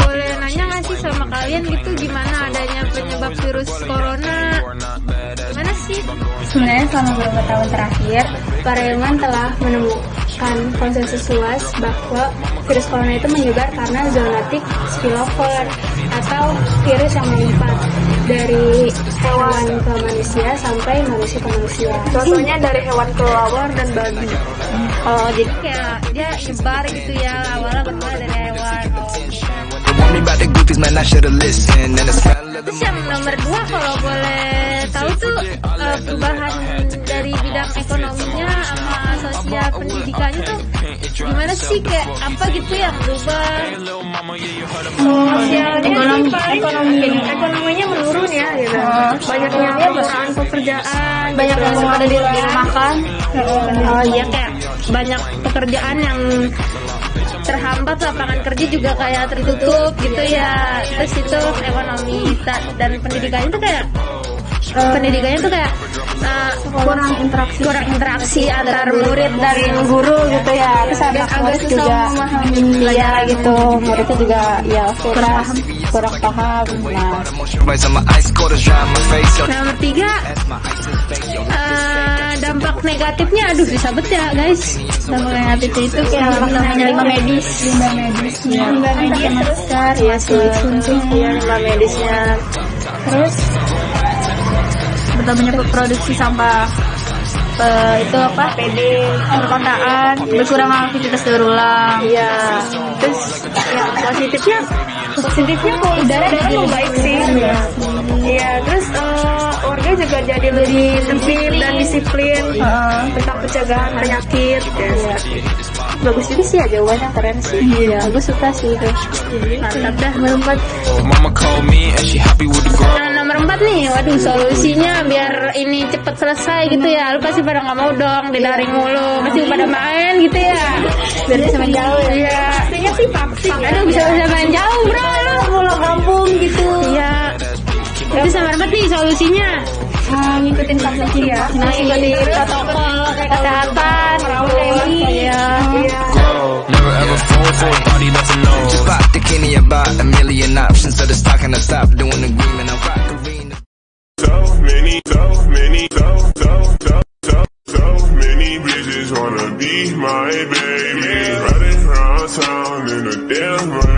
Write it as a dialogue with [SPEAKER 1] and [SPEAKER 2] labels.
[SPEAKER 1] Boleh nanya nggak sih sama kalian gitu gimana adanya penyebab virus corona? Gimana sih?
[SPEAKER 2] Sebenarnya selama beberapa tahun terakhir, para ilmuwan telah menemukan konsensus luas bahwa virus corona itu menyebar karena zoonotic spillover atau virus yang menyebar dari hewan ke manusia manusia ke manusia.
[SPEAKER 3] Contohnya dari hewan kelelawar dan babi.
[SPEAKER 1] Oh jadi kayak dia nyebar gitu ya awalnya bermula dari hewan. Oh.
[SPEAKER 4] Warn me about the goofies, man, I should've listened. And the smell of the
[SPEAKER 1] Terus yang nomor dua kalau boleh tahu tuh eh, perubahan dari bidang ekonominya sama sosial pendidikannya tuh gimana sih kayak apa gitu yang berubah?
[SPEAKER 3] Sosialnya ekonomi, ekonomi, ya gitu. Banyaknya perusahaan pekerjaan,
[SPEAKER 1] Banyak yang ada di dirumahkan. Oh iya kayak banyak pekerjaan yang terhambat lapangan kerja juga kayak tertutup gitu ya terus itu ekonomi dan pendidikannya tuh kayak pendidikannya tuh kayak uh, kurang interaksi. kurang interaksi antar murid dan guru gitu ya. Terus ada agak juga iya gitu. Muridnya juga ya kurang kurang paham. nah.
[SPEAKER 4] Yo,
[SPEAKER 1] nomor tiga eh, dampak negatifnya aduh disabet ya guys. Dampak negatifnya itu kayak namanya limbah medis. Limbah medis limbah medis masker ya sih ya limbah medisnya. Terus bertambahnya produksi sampah eh, itu apa? PD perkotaan berkurang aktivitas daur ulang iya. Terus
[SPEAKER 3] yang positifnya positifnya udara jadi lebih baik sih. Iya. Terus eh, warga juga jadi lebih tertib dan disiplin tentang pencegahan penyakit ya.
[SPEAKER 2] bagus juga sih ya jawabannya keren sih. Iya, aku suka sih itu.
[SPEAKER 1] mantap dah nomor empat
[SPEAKER 5] Mama called me and she happy with the girl.
[SPEAKER 1] Nah, nih, waduh solusinya biar ini cepet selesai gitu ya. Lu pasti pada nggak mau dong didaring mulu, pasti pada main gitu ya. Biar bisa main jauh ya. Iya.
[SPEAKER 3] pastinya sih vaksin
[SPEAKER 1] Aduh bisa bisa main jauh bro.
[SPEAKER 3] pulang kampung gitu
[SPEAKER 1] Iya. Itu sama empat nih solusinya.
[SPEAKER 2] ngikutin konsumsi ya.
[SPEAKER 1] Nah, ikutin protokol kesehatan. Iya.
[SPEAKER 5] Never ever fall for a body that's a no.
[SPEAKER 4] just pop the Kenny about a million options of the wanna be my baby. Riding around town in a damn